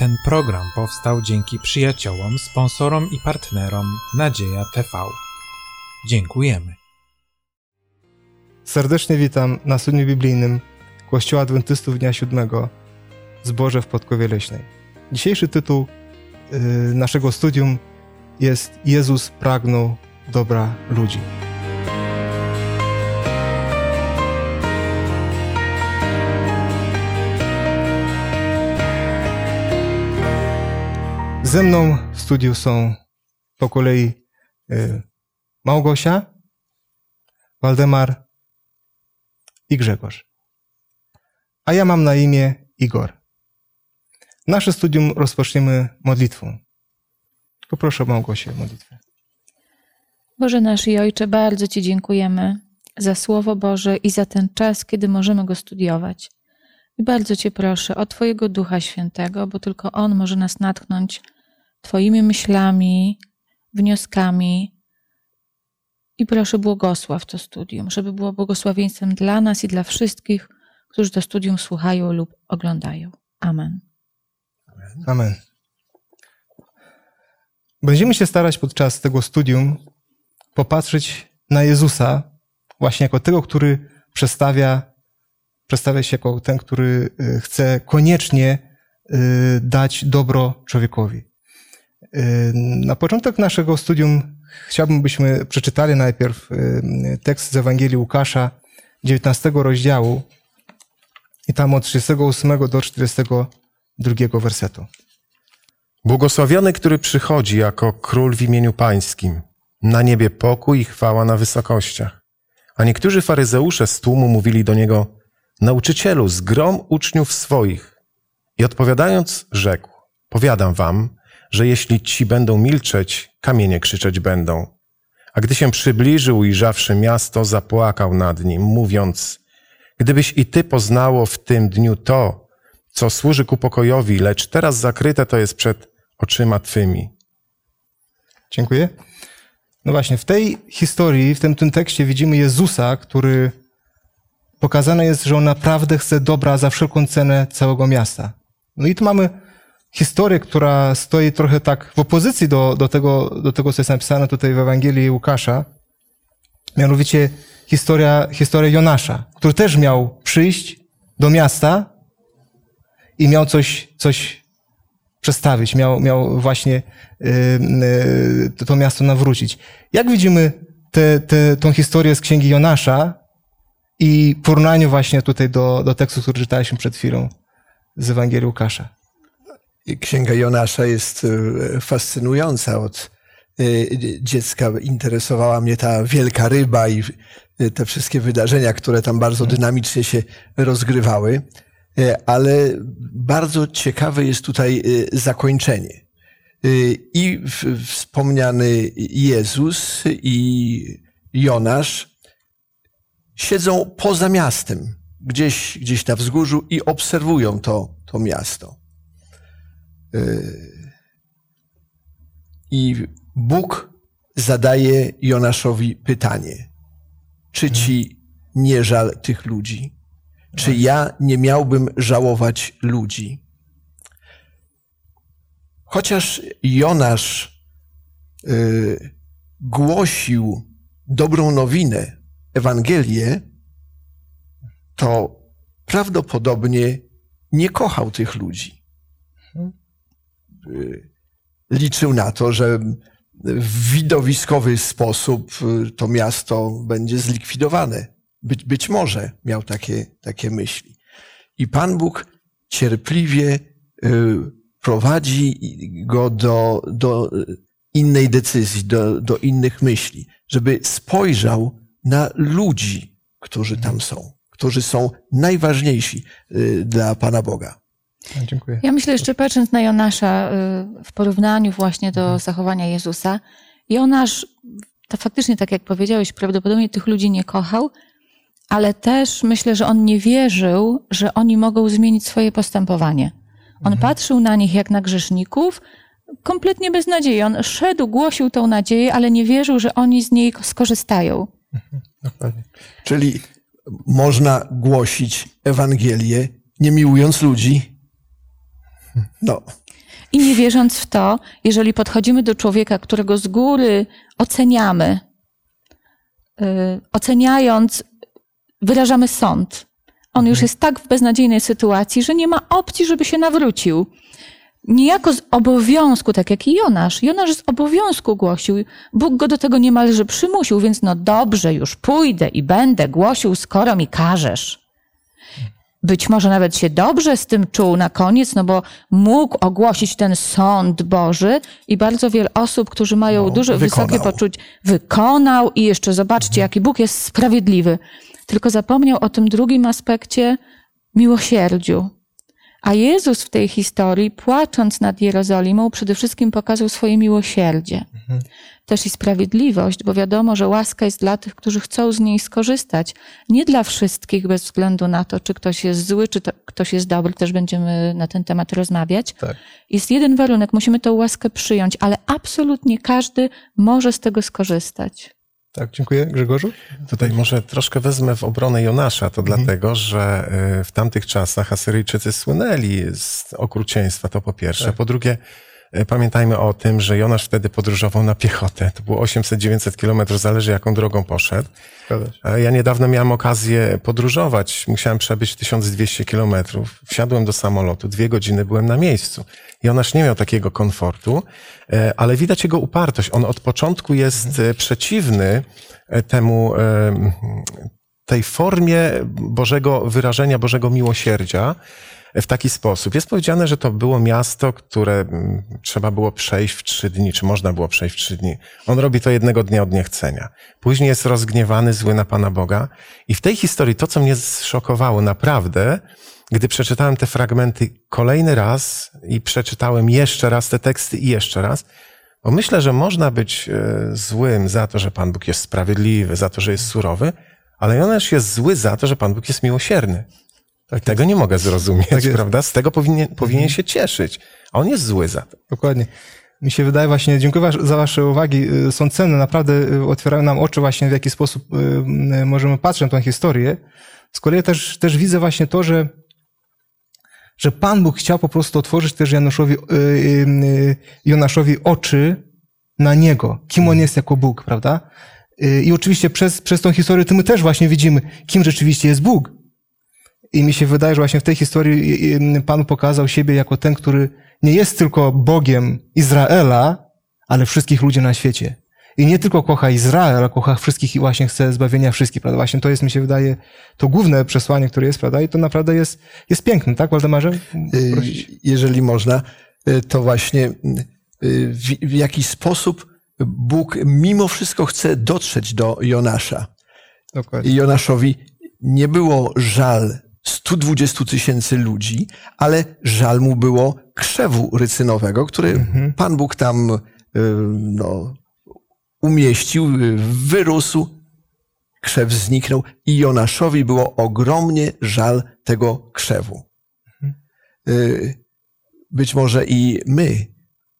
Ten program powstał dzięki przyjaciołom, sponsorom i partnerom Nadzieja TV. Dziękujemy. Serdecznie witam na studium biblijnym Kościoła Adwentystów Dnia Siódmego Zboże w Podkowie Leśnej. Dzisiejszy tytuł y, naszego studium jest Jezus pragnął dobra ludzi. Ze mną w studiu są po kolei y, Małgosia, Waldemar i Grzegorz. A ja mam na imię Igor. Nasze studium rozpoczniemy modlitwą. Poproszę Małgosię o modlitwę. Boże nasz i Ojcze, bardzo Ci dziękujemy za Słowo Boże i za ten czas, kiedy możemy go studiować. I bardzo Cię proszę o Twojego Ducha Świętego, bo tylko On może nas natchnąć Twoimi myślami, wnioskami. I proszę błogosław to studium, żeby było błogosławieństwem dla nas i dla wszystkich, którzy to studium słuchają lub oglądają. Amen. Amen. Będziemy się starać podczas tego studium popatrzeć na Jezusa właśnie jako tego, który przedstawia, przedstawia się jako ten, który y, chce koniecznie y, dać dobro człowiekowi. Na początek naszego studium chciałbym, byśmy przeczytali najpierw tekst z Ewangelii Łukasza, 19 rozdziału i tam od 38 do 42 wersetu. Błogosławiony, który przychodzi jako król w imieniu pańskim. Na niebie pokój i chwała na wysokościach. A niektórzy faryzeusze z tłumu mówili do niego, nauczycielu, zgrom uczniów swoich. I odpowiadając, rzekł, powiadam wam, że jeśli ci będą milczeć, kamienie krzyczeć będą. A gdy się przybliżył, ujrzawszy miasto, zapłakał nad nim, mówiąc, gdybyś i ty poznało w tym dniu to, co służy ku pokojowi, lecz teraz zakryte to jest przed oczyma twymi. Dziękuję. No właśnie, w tej historii, w tym, tym tekście widzimy Jezusa, który pokazane jest, że on naprawdę chce dobra za wszelką cenę całego miasta. No i tu mamy historię, która stoi trochę tak w opozycji do, do, tego, do tego, co jest napisane tutaj w Ewangelii Łukasza. Mianowicie historia, historia Jonasza, który też miał przyjść do miasta i miał coś, coś przestawić, miał, miał właśnie y, y, to miasto nawrócić. Jak widzimy tę te, tą historię z księgi Jonasza i porównaniu właśnie tutaj do, do tekstu, który czytaliśmy przed chwilą z Ewangelii Łukasza? Księga Jonasza jest e, fascynująca. Od e, dziecka interesowała mnie ta wielka ryba i e, te wszystkie wydarzenia, które tam bardzo dynamicznie się rozgrywały. Ale bardzo ciekawe jest tutaj zakończenie. I wspomniany Jezus i Jonasz siedzą poza miastem, gdzieś, gdzieś na wzgórzu i obserwują to, to miasto. I Bóg zadaje Jonaszowi pytanie: Czy ci nie żal tych ludzi? Czy ja nie miałbym żałować ludzi? Chociaż Jonasz y, głosił dobrą nowinę, Ewangelię, to prawdopodobnie nie kochał tych ludzi. Y, liczył na to, że w widowiskowy sposób y, to miasto będzie zlikwidowane. Być, być może miał takie, takie myśli. I Pan Bóg cierpliwie y, prowadzi go do, do innej decyzji, do, do innych myśli, żeby spojrzał na ludzi, którzy tam są, którzy są najważniejsi dla Pana Boga. Dziękuję. Ja myślę jeszcze patrząc na Jonasza y, w porównaniu właśnie do zachowania Jezusa, Jonasz, to faktycznie tak jak powiedziałeś, prawdopodobnie tych ludzi nie kochał, ale też myślę, że on nie wierzył, że oni mogą zmienić swoje postępowanie. On patrzył na nich jak na grzeszników, kompletnie bez nadziei. On szedł, głosił tą nadzieję, ale nie wierzył, że oni z niej skorzystają. Dokładnie. Czyli można głosić Ewangelię, nie miłując ludzi? No, I nie wierząc w to, jeżeli podchodzimy do człowieka, którego z góry oceniamy, yy, oceniając, wyrażamy sąd. On już jest tak w beznadziejnej sytuacji, że nie ma opcji, żeby się nawrócił. Niejako z obowiązku, tak jak i Jonasz. Jonasz z obowiązku głosił. Bóg go do tego niemalże przymusił, więc no dobrze, już pójdę i będę głosił, skoro mi każesz. Być może nawet się dobrze z tym czuł na koniec, no bo mógł ogłosić ten sąd Boży i bardzo wiele osób, którzy mają No, duże, wykonał. wysokie poczucie, wykonał i jeszcze zobaczcie, jaki Bóg jest sprawiedliwy. Tylko zapomniał o tym drugim aspekcie miłosierdziu. A Jezus w tej historii, płacząc nad Jerozolimą, przede wszystkim pokazał swoje miłosierdzie. Też i sprawiedliwość, bo wiadomo, że łaska jest dla tych, którzy chcą z niej skorzystać. Nie dla wszystkich, bez względu na to, czy ktoś jest zły, czy to, ktoś jest dobry. Też będziemy na ten temat rozmawiać. Tak. Jest jeden warunek, musimy tę łaskę przyjąć, ale absolutnie każdy może z tego skorzystać. Tak, dziękuję. Grzegorzu? Tutaj może troszkę wezmę w obronę Jonasza, to dlatego, że y, w tamtych czasach Asyryjczycy słynęli z okrucieństwa, to po pierwsze. Po drugie, pamiętajmy o tym, że Jonasz wtedy podróżował na piechotę. To było 800-900 kilometrów, zależy jaką drogą poszedł. A Ja niedawno miałem okazję podróżować. Musiałem przebyć 1200 kilometrów. Wsiadłem do samolotu, dwie godziny byłem na miejscu. Jonasz nie miał takiego komfortu, e, ale widać jego upartość. On od początku jest e, przeciwny e, temu, e, tej formie Bożego wyrażenia, Bożego miłosierdzia w taki sposób. Jest powiedziane, że to było miasto, które mm, trzeba było przejść w trzy dni, czy można było przejść w trzy dni. On robi to jednego dnia od niechcenia. Później jest rozgniewany, zły na Pana Boga. I w tej historii to, co mnie zszokowało naprawdę, gdy przeczytałem te fragmenty kolejny raz i przeczytałem jeszcze raz te teksty i jeszcze raz, bo myślę, że można być e, złym za to, że Pan Bóg jest sprawiedliwy, za to, że jest surowy, ale Jonasz jest zły za to, że Pan Bóg jest miłosierny. I tego nie mogę zrozumieć, Tak prawda? Z tego powinien, powinien się cieszyć. A on jest zły za to. Dokładnie. Mi się wydaje właśnie, dziękuję za wasze uwagi, y, są cenne, naprawdę y, otwierają nam oczy właśnie w jaki sposób y, możemy patrzeć na tę historię. Z kolei też, też widzę właśnie to, że, że Pan Bóg chciał po prostu otworzyć też Januszowi, Jonaszowi oczy na Niego, kim On jest jako Bóg, prawda? I oczywiście przez, przez tą historię to my też właśnie widzimy, kim rzeczywiście jest Bóg. I mi się wydaje, że właśnie w tej historii y, y, Pan pokazał siebie jako ten, który nie jest tylko Bogiem Izraela, ale wszystkich ludzi na świecie. I nie tylko kocha Izrael, ale kocha wszystkich i właśnie chce zbawienia wszystkich, prawda? Właśnie to jest, mi się wydaje, to główne przesłanie, które jest, prawda? I to naprawdę jest, jest piękne, tak, Waldemarze? Y, Prosić. jeżeli można, y, to właśnie y, w, w jaki sposób Bóg mimo wszystko chce dotrzeć do Jonasza. Dokładnie. I Jonaszowi nie było żal 120 tysięcy ludzi, ale żal mu było krzewu rycynowego, który Pan Bóg tam y, no, umieścił, y, wyrósł, krzew zniknął i Jonaszowi było ogromnie żal tego krzewu. Y, Być może i my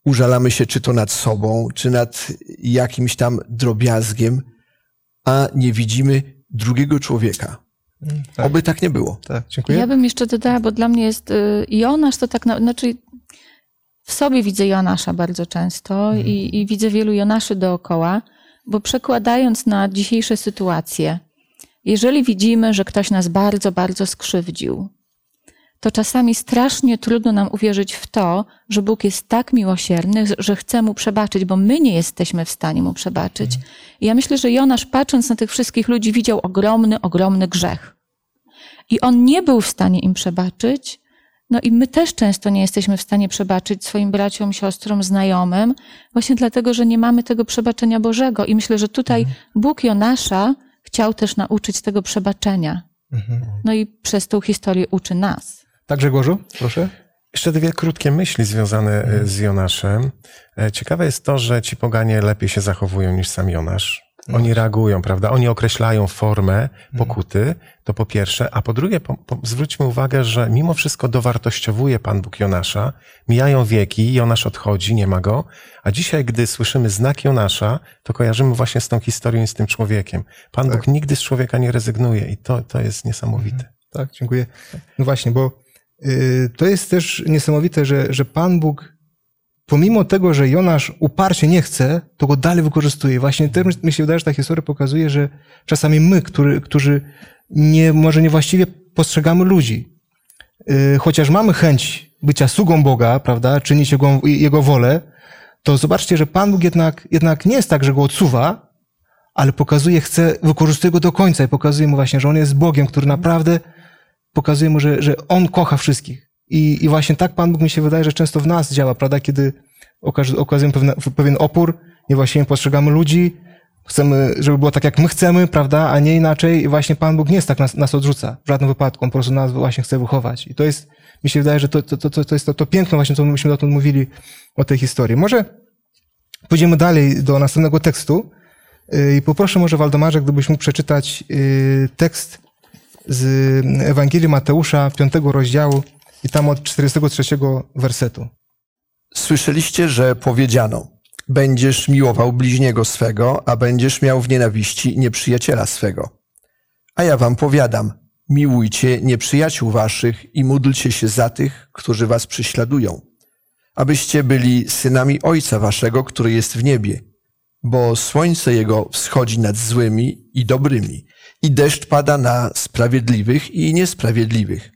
użalamy się czy to nad sobą, czy nad jakimś tam drobiazgiem, a nie widzimy drugiego człowieka. Tak. Oby tak nie było. Tak, dziękuję. Ja bym jeszcze dodała, bo dla mnie jest y, Jonasz to tak, na, znaczy w sobie widzę Jonasza bardzo często i, i widzę wielu Jonaszy dookoła, bo przekładając na dzisiejsze sytuacje, jeżeli widzimy, że ktoś nas bardzo, bardzo skrzywdził, to czasami strasznie trudno nam uwierzyć w to, że Bóg jest tak miłosierny, że chce mu przebaczyć, bo my nie jesteśmy w stanie mu przebaczyć. I ja myślę, że Jonasz, patrząc na tych wszystkich ludzi, widział ogromny, ogromny grzech. I on nie był w stanie im przebaczyć. No i my też często nie jesteśmy w stanie przebaczyć swoim braciom, siostrom, znajomym, właśnie dlatego, że nie mamy tego przebaczenia Bożego. I myślę, że tutaj Bóg Jonasza chciał też nauczyć tego przebaczenia. No i przez tą historię uczy nas. Tak, Grzegorzu, proszę. Jeszcze dwie krótkie myśli związane e, z Jonaszem. E, Ciekawe jest to, że ci poganie lepiej się zachowują niż sam Jonasz. Oni reagują, prawda? Oni określają formę pokuty, to po pierwsze. A po drugie, po, po, zwróćmy uwagę, że mimo wszystko dowartościowuje Pan Bóg Jonasza. Mijają wieki, Jonasz odchodzi, nie ma go. A dzisiaj, gdy słyszymy znak Jonasza, to kojarzymy właśnie z tą historią i z tym człowiekiem. Pan Bóg nigdy z człowieka nie rezygnuje i to, to jest niesamowite. Tak, dziękuję. No właśnie, bo to jest też niesamowite, że, że Pan Bóg pomimo tego, że Jonasz uparcie nie chce, to go dalej wykorzystuje. Właśnie też mi się wydaje, że ta historia pokazuje, że czasami my, który, którzy nie, może niewłaściwie postrzegamy ludzi, yy, chociaż mamy chęć bycia sługą Boga, prawda, czynić Jego, Jego wolę, to zobaczcie, że Pan Bóg jednak, jednak nie jest tak, że go odsuwa, ale pokazuje, chce, wykorzystuje go do końca i pokazuje mu właśnie, że on jest Bogiem, który naprawdę pokazuje mu, że, że on kocha wszystkich. I, I właśnie tak Pan Bóg mi się wydaje, że często w nas działa, prawda? Kiedy okazujemy pewne, pewien opór, niewłaściwie postrzegamy ludzi, chcemy, żeby było tak, jak my chcemy, prawda, a nie inaczej. I właśnie Pan Bóg nie jest tak nas, nas odrzuca w żadnym wypadku. On po prostu nas właśnie chce wychować. I to jest, mi się wydaje, że to, to, to, to jest to, to piękne właśnie, co myśmy dotąd mówili o tej historii. Może pójdziemy dalej do następnego tekstu yy, i poproszę może Waldemarze, gdybyś mógł przeczytać yy, tekst z Ewangelii Mateusza, piątego rozdziału i tam od 43 wersetu. Słyszeliście, że powiedziano: Będziesz miłował bliźniego swego, a będziesz miał w nienawiści nieprzyjaciela swego. A ja wam powiadam: miłujcie nieprzyjaciół waszych i módlcie się za tych, którzy was prześladują, abyście byli synami Ojca waszego, który jest w niebie. Bo słońce jego wschodzi nad złymi i dobrymi, i deszcz pada na sprawiedliwych i niesprawiedliwych.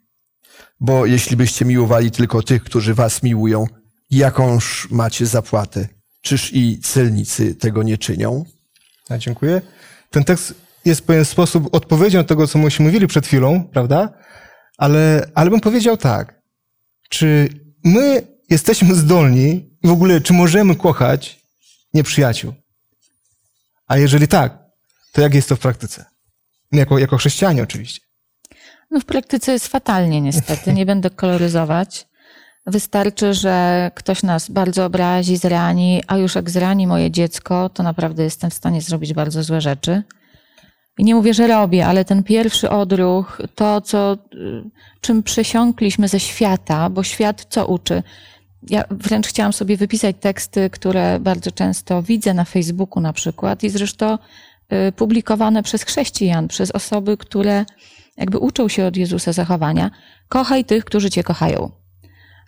Bo jeśli byście miłowali tylko tych, którzy was miłują, jakąż macie zapłatę? Czyż i celnicy tego nie czynią? Ja dziękuję. Ten tekst jest w pewien sposób odpowiedzią do tego, co myśmy mówili przed chwilą, prawda? Ale, ale bym powiedział tak. Czy my jesteśmy zdolni i w ogóle, czy możemy kochać nieprzyjaciół? A jeżeli tak, to jak jest to w praktyce? Jako, jako chrześcijanie oczywiście. No w praktyce jest fatalnie niestety, nie będę koloryzować. Wystarczy, że ktoś nas bardzo obrazi, zrani, a już jak zrani moje dziecko, to naprawdę jestem w stanie zrobić bardzo złe rzeczy. I nie mówię, że robię, ale ten pierwszy odruch, to, co, y, czym przesiąkliśmy ze świata, bo świat co uczy? Ja wręcz chciałam sobie wypisać teksty, które bardzo często widzę na Facebooku na przykład i zresztą publikowane przez chrześcijan, przez osoby, które jakby uczą się od Jezusa zachowania. Kochaj tych, którzy cię kochają.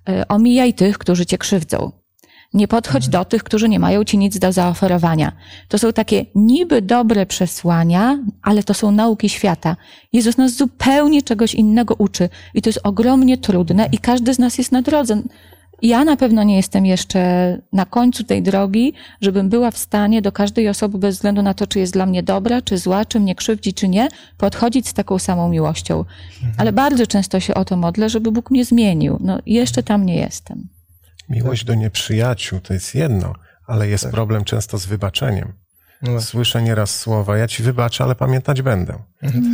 Y, Omijaj tych, którzy cię krzywdzą. Nie podchodź do tych, którzy nie mają ci nic do zaoferowania. To są takie niby dobre przesłania, ale to są nauki świata. Jezus nas zupełnie czegoś innego uczy i to jest ogromnie trudne i każdy z nas jest na drodze. Ja na pewno nie jestem jeszcze na końcu tej drogi, żebym była w stanie do każdej osoby, bez względu na to, czy jest dla mnie dobra, czy zła, czy mnie krzywdzi, czy nie, podchodzić z taką samą miłością. Ale bardzo często się o to modlę, żeby Bóg mnie zmienił. No, jeszcze tam nie jestem. Miłość do nieprzyjaciół to jest jedno, ale jest problem często z wybaczeniem. No. Słyszę nieraz słowa, ja ci wybaczę, ale pamiętać będę.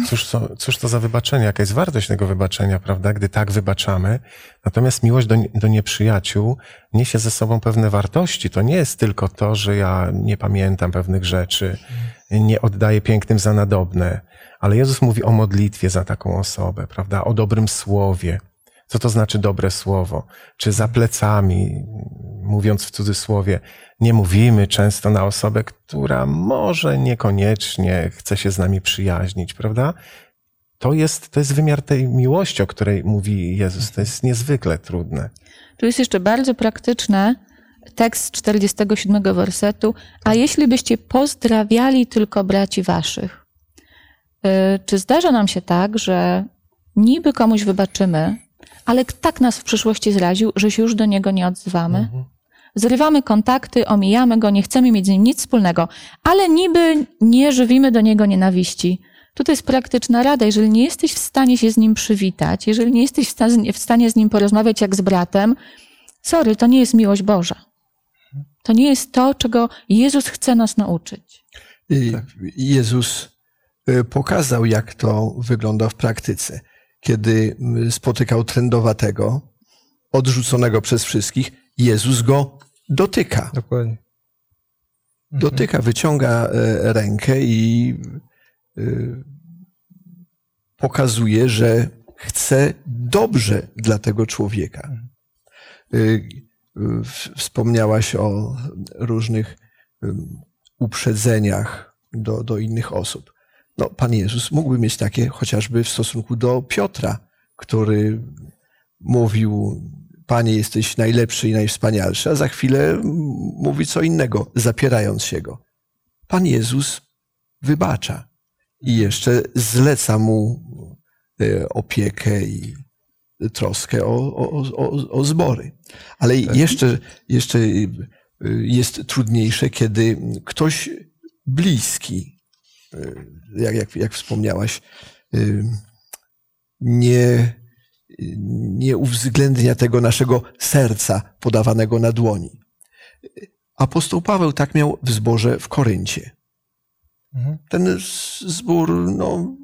Cóż, to- cóż to za wybaczenie? Jaka jest wartość tego wybaczenia, prawda? Gdy tak wybaczamy. Natomiast miłość do, do nieprzyjaciół niesie ze sobą pewne wartości. To nie jest tylko to, że ja nie pamiętam pewnych rzeczy, nie oddaję pięknym za nadobne, ale Jezus mówi o modlitwie za taką osobę, prawda? O dobrym słowie. Co to znaczy dobre słowo? Czy za plecami, mówiąc w cudzysłowie, nie mówimy często na osobę, która może niekoniecznie chce się z nami przyjaźnić, prawda? To jest, to jest wymiar tej miłości, o której mówi Jezus. To jest niezwykle trudne. Tu jest jeszcze bardzo praktyczne tekst z 47 wersetu. A jeśli byście pozdrawiali tylko braci waszych? Y, Czy zdarza nam się tak, że niby komuś wybaczymy, ale tak nas w przyszłości zraził, że się już do niego nie odzywamy? Zrywamy kontakty, omijamy go, nie chcemy mieć z nim nic wspólnego, ale niby nie żywimy do niego nienawiści. Tutaj jest praktyczna rada. Jeżeli nie jesteś w stanie się z nim przywitać, jeżeli nie jesteś w stanie, z nim porozmawiać jak z bratem, sorry, to nie jest miłość Boża. To nie jest to, czego Jezus chce nas nauczyć. I Jezus y, pokazał, jak to wygląda w praktyce. Kiedy spotykał trędowatego, odrzuconego przez wszystkich, Jezus go dotyka. Dokładnie. Dotyka, wyciąga e, rękę i y, pokazuje, że chce dobrze dla tego człowieka. Y, w- Wspomniałaś o różnych uprzedzeniach do, do innych osób. No, Pan Jezus mógłby mieć takie chociażby w stosunku do Piotra, który mówił Panie, jesteś najlepszy i najwspanialszy, a za chwilę mówi co innego, zapierając się go. Pan Jezus wybacza i jeszcze zleca mu e, opiekę i troskę o, o, o, o zbory. Ale jeszcze, jeszcze y, jest trudniejsze, kiedy ktoś bliski, jak, jak, jak wspomniałaś, y, nie, nie uwzględnia tego naszego serca podawanego na dłoni. Apostoł Paweł tak miał w zborze w Koryncie. Mhm. Ten zbór, no,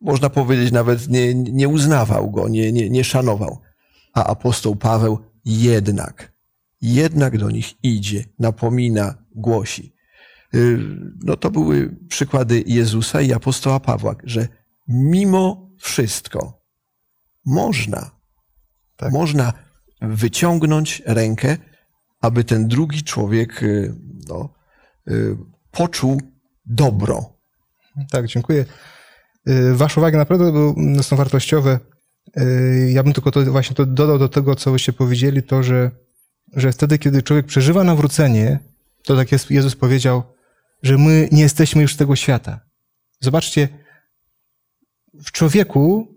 można powiedzieć, nawet nie, nie uznawał go, nie, nie, nie szanował. A apostoł Paweł jednak, jednak do nich idzie, napomina, głosi. Y, No to były przykłady Jezusa i apostoła Pawła, że mimo wszystko można, Tak. można wyciągnąć rękę, aby ten drugi człowiek y, no, y, poczuł dobro. Tak, dziękuję. Wasze uwagi naprawdę są wartościowe. Ja bym tylko to właśnie to dodał do tego, co wyście powiedzieli, to, że, że wtedy, kiedy człowiek przeżywa nawrócenie, to tak Jezus powiedział, że my nie jesteśmy już tego świata. Zobaczcie, w człowieku,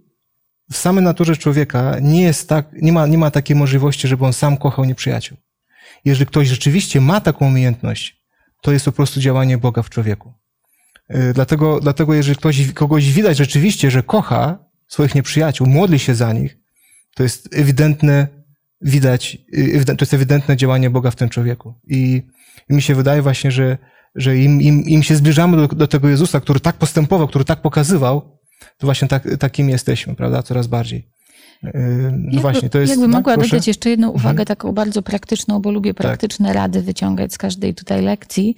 w samej naturze człowieka nie jest tak, nie ma, nie ma takiej możliwości, żeby on sam kochał nieprzyjaciół. Jeżeli ktoś rzeczywiście ma taką umiejętność, to jest po prostu działanie Boga w człowieku. Y, Dlatego, dlatego jeżeli ktoś, kogoś widać rzeczywiście, że kocha swoich nieprzyjaciół, modli się za nich, to jest ewidentne, widać, y, to jest ewidentne działanie Boga w tym człowieku. I mi się wydaje właśnie, że, że im, im, im się zbliżamy do, do tego Jezusa, który tak postępował, który tak pokazywał, to właśnie tak, takim jesteśmy, prawda, coraz bardziej. Y, No Jakby- właśnie, to jest... Jakby tak, mogła proszę? dodać jeszcze jedną uwagę, taką bardzo praktyczną, bo lubię praktyczne rady wyciągać z każdej tutaj lekcji.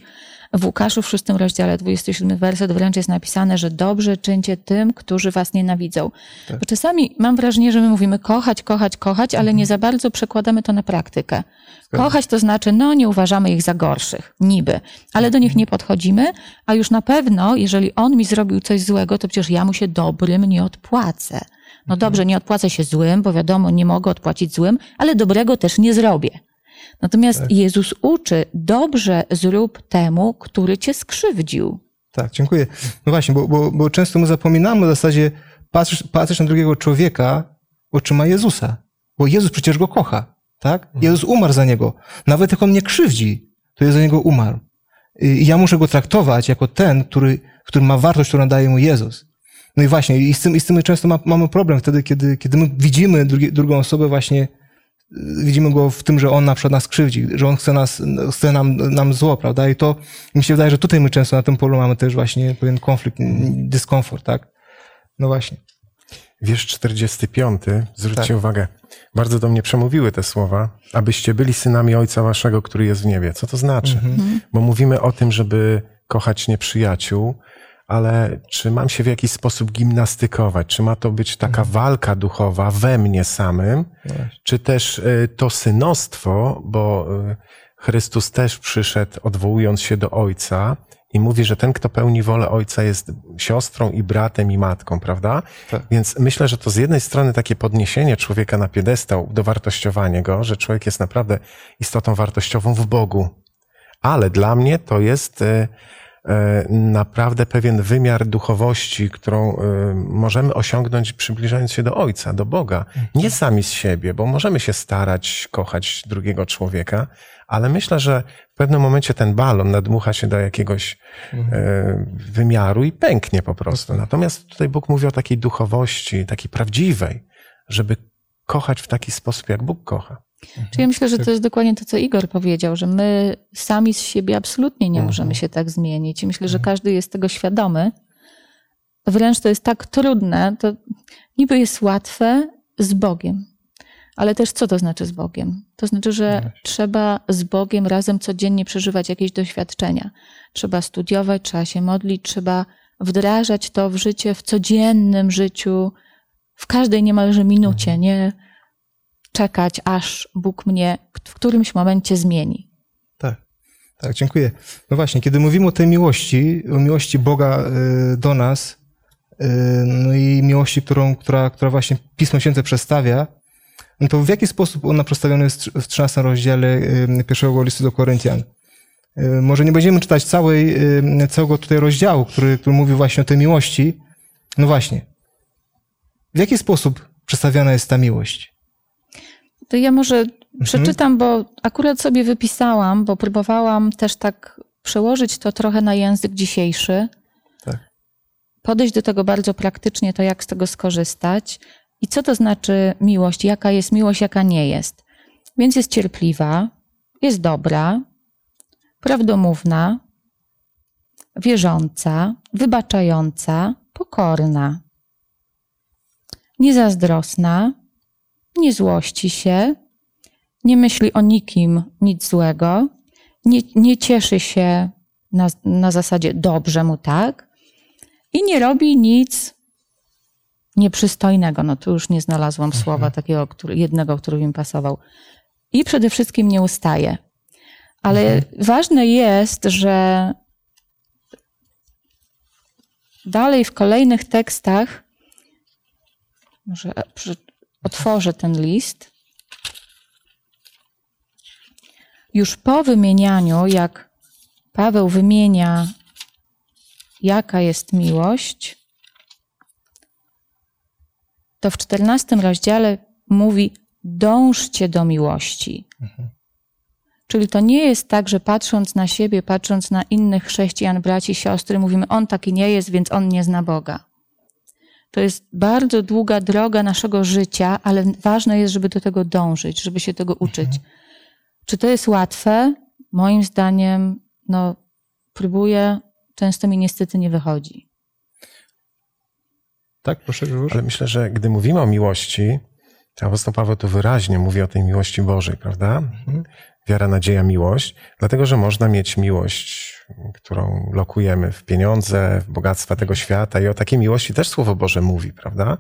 W Łukaszu w szóstym rozdziale, 27 werset wręcz jest napisane, że dobrze czyńcie tym, którzy was nienawidzą. Bo czasami mam wrażenie, że my mówimy kochać, kochać, kochać, ale nie za bardzo przekładamy to na praktykę. Kochać to znaczy, no nie uważamy ich za gorszych, niby, ale do nich nie podchodzimy, a już na pewno, jeżeli on mi zrobił coś złego, to przecież ja mu się dobrym nie odpłacę. No dobrze, nie odpłacę się złym, bo wiadomo, nie mogę odpłacić złym, ale dobrego też nie zrobię. Natomiast Jezus uczy, dobrze zrób temu, który cię skrzywdził. Tak, dziękuję. No właśnie, bo, bo, bo często my zapominamy w zasadzie patrzysz, patrzysz na drugiego człowieka oczyma Jezusa. Bo Jezus przecież go kocha, tak? Jezus umarł za niego. Nawet jak on nie krzywdzi, to jest za niego umarł. I ja muszę go traktować jako ten, który, który ma wartość, którą daje mu Jezus. No i właśnie, i z tym, i z tym my często ma, mamy problem wtedy, kiedy, kiedy my widzimy drugi, drugą osobę właśnie, widzimy go w tym, że on na przykład nas krzywdzi, że on chce nas, chce nam, nam zło, prawda? I to mi się wydaje, że tutaj my często na tym polu mamy też właśnie pewien konflikt, dyskomfort, tak? No właśnie. Wiersz 45, zwróćcie Tak. uwagę, bardzo do mnie przemówiły te słowa, abyście byli synami Ojca Waszego, który jest w niebie. Co to znaczy? Bo mówimy o tym, żeby kochać nieprzyjaciół, ale czy mam się w jakiś sposób gimnastykować? Czy ma to być taka walka duchowa we mnie samym? Czy też y, to synostwo, bo y, Chrystus też przyszedł odwołując się do Ojca i mówi, że ten, kto pełni wolę Ojca jest siostrą i bratem i matką, prawda? Tak. Więc myślę, że to z jednej strony takie podniesienie człowieka na piedestał, dowartościowanie go, że człowiek jest naprawdę istotą wartościową w Bogu. Ale dla mnie to jest e, naprawdę pewien wymiar duchowości, którą e, możemy osiągnąć przybliżając się do Ojca, do Boga. Nie sami z siebie, bo możemy się starać kochać drugiego człowieka, ale myślę, że w pewnym momencie ten balon nadmucha się do jakiegoś e, wymiaru i pęknie po prostu. Natomiast tutaj Bóg mówi o takiej duchowości, takiej prawdziwej, żeby kochać w taki sposób, jak Bóg kocha. Czyli ja myślę, że to jest dokładnie to, co Igor powiedział, że my sami z siebie absolutnie nie możemy się tak zmienić. I myślę, że każdy jest tego świadomy. Wręcz to jest tak trudne, to niby jest łatwe z Bogiem. Ale też co to znaczy z Bogiem? To znaczy, że trzeba z Bogiem razem codziennie przeżywać jakieś doświadczenia. Trzeba studiować, trzeba się modlić, trzeba wdrażać to w życie, w codziennym życiu, w każdej niemalże minucie, nie czekać, aż Bóg mnie w którymś momencie zmieni. Tak, tak, dziękuję. No właśnie, kiedy mówimy o tej miłości, o miłości Boga y, do nas, y, no i miłości, którą, która, która właśnie Pismo Święte przedstawia, no to w jaki sposób ona przedstawiona jest w 13 rozdziale y, pierwszego listu do Koryntian? Może nie będziemy czytać całej, całego tutaj rozdziału, który, który mówi właśnie o tej miłości. No właśnie. W jaki sposób przedstawiona jest ta miłość? To ja może przeczytam, bo akurat sobie wypisałam, bo próbowałam też tak przełożyć to trochę na język dzisiejszy. Tak. Podejść do tego bardzo praktycznie, to jak z tego skorzystać i co to znaczy miłość, jaka jest miłość, jaka nie jest. Więc jest cierpliwa, jest dobra, prawdomówna, wierząca, wybaczająca, pokorna, niezazdrosna, nie złości się, nie myśli o nikim nic złego, nie, nie cieszy się na, na zasadzie dobrze mu tak i nie robi nic nieprzystojnego. No tu już nie znalazłam słowa takiego który, jednego, który mi pasował. I przede wszystkim nie ustaje. Ale ważne jest, że dalej w kolejnych tekstach, może otworzę ten list. Już po wymienianiu, jak Paweł wymienia, jaka jest miłość, to w czternastym rozdziale mówi: dążcie do miłości. Czyli to nie jest tak, że patrząc na siebie, patrząc na innych chrześcijan, braci, siostry, mówimy: On taki nie jest, więc on nie zna Boga. To jest bardzo długa droga naszego życia, ale ważne jest, żeby do tego dążyć, żeby się tego uczyć. Czy to jest łatwe? Moim zdaniem, no, próbuję, często mi niestety nie wychodzi. Tak, proszę Grzegorz. Ale myślę, że gdy mówimy o miłości, apostoł Paweł tu wyraźnie mówi o tej miłości Bożej, prawda? Wiara, nadzieja, miłość, dlatego że można mieć miłość, którą lokujemy w pieniądze, w bogactwa tego świata i o takiej miłości też Słowo Boże mówi, prawda?